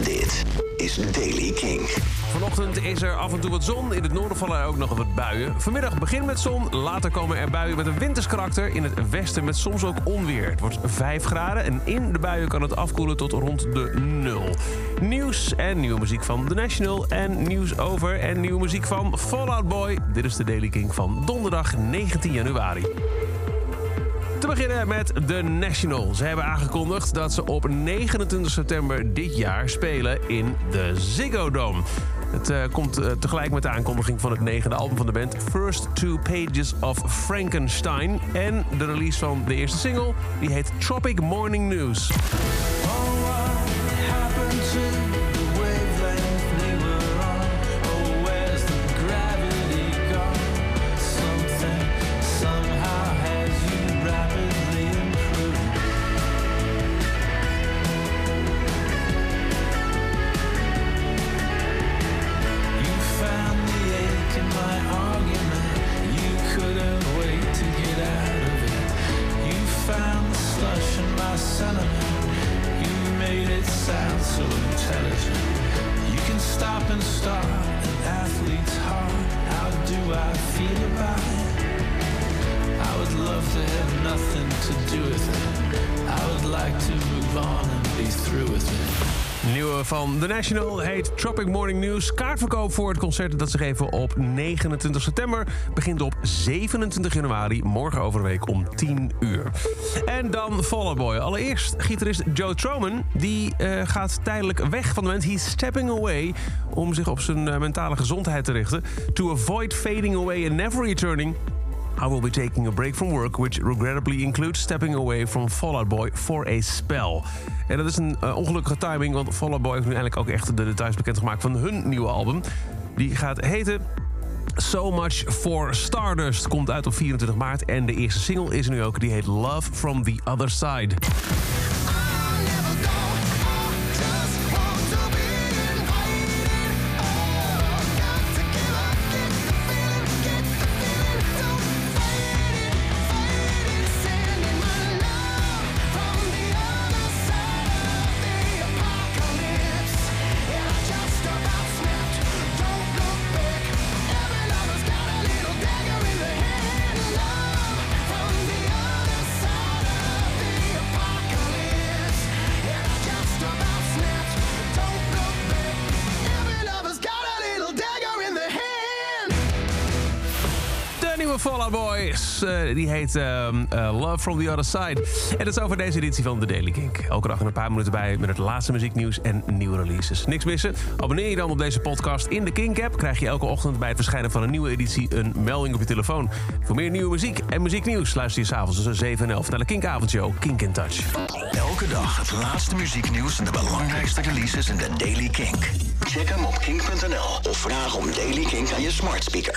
Dit is Daily King. Vanochtend is er af en toe wat zon. In het noorden vallen er ook nog wat buien. Vanmiddag begint met zon. Later komen er buien met een winterskarakter. In het westen met soms ook onweer. Het wordt 5 graden en in de buien kan het afkoelen tot rond de 0. Nieuws en nieuwe muziek van The National. En nieuws over en nieuwe muziek van Fallout Boy. Dit is de Daily King van donderdag 19 januari. Beginnen met The National. Ze hebben aangekondigd dat ze op 29 september dit jaar spelen in de Ziggo Dome. Het uh, komt uh, tegelijk met de aankondiging van het negende album van de band... First Two Pages of Frankenstein. En de release van de eerste single, die heet Tropic Morning News. To have nothing to do with it. I would like to move on and be through with it. Nieuwe van The National heet Tropic Morning News. Kaartverkoop voor het concert dat zich even op 29 september begint op 27 januari, morgen over week om 10 uur. En dan Fall Boy. Allereerst gitarist Joe Troman, die uh, gaat tijdelijk weg van de band. He's stepping away om zich op zijn uh, mentale gezondheid te richten. To avoid fading away and never returning. I will be taking a break from work, which regrettably includes stepping away from Fallout Boy for a spell. En dat is een uh, ongelukkige timing, want Fallout Boy heeft nu eindelijk ook echt de details bekendgemaakt van hun nieuwe album. Die gaat heten So Much for Stardust. Komt uit op 24 maart en de eerste single is nu ook, die heet Love from the Other Side. Nieuwe Boys. Uh, die heet uh, uh, Love from the Other Side. En dat is over deze editie van The Daily Kink. Elke dag een paar minuten bij met het laatste muzieknieuws en nieuwe releases. Niks missen? Abonneer je dan op deze podcast in de Kink-app. Krijg je elke ochtend bij het verschijnen van een nieuwe editie een melding op je telefoon. Voor meer nieuwe muziek en muzieknieuws luister je s'avonds tussen 7 en 11 naar de Kink-avondshow Kink in Touch. Elke dag het laatste muzieknieuws en de belangrijkste releases in de Daily Kink. Check hem op kink.nl of vraag om Daily Kink aan je smart speaker.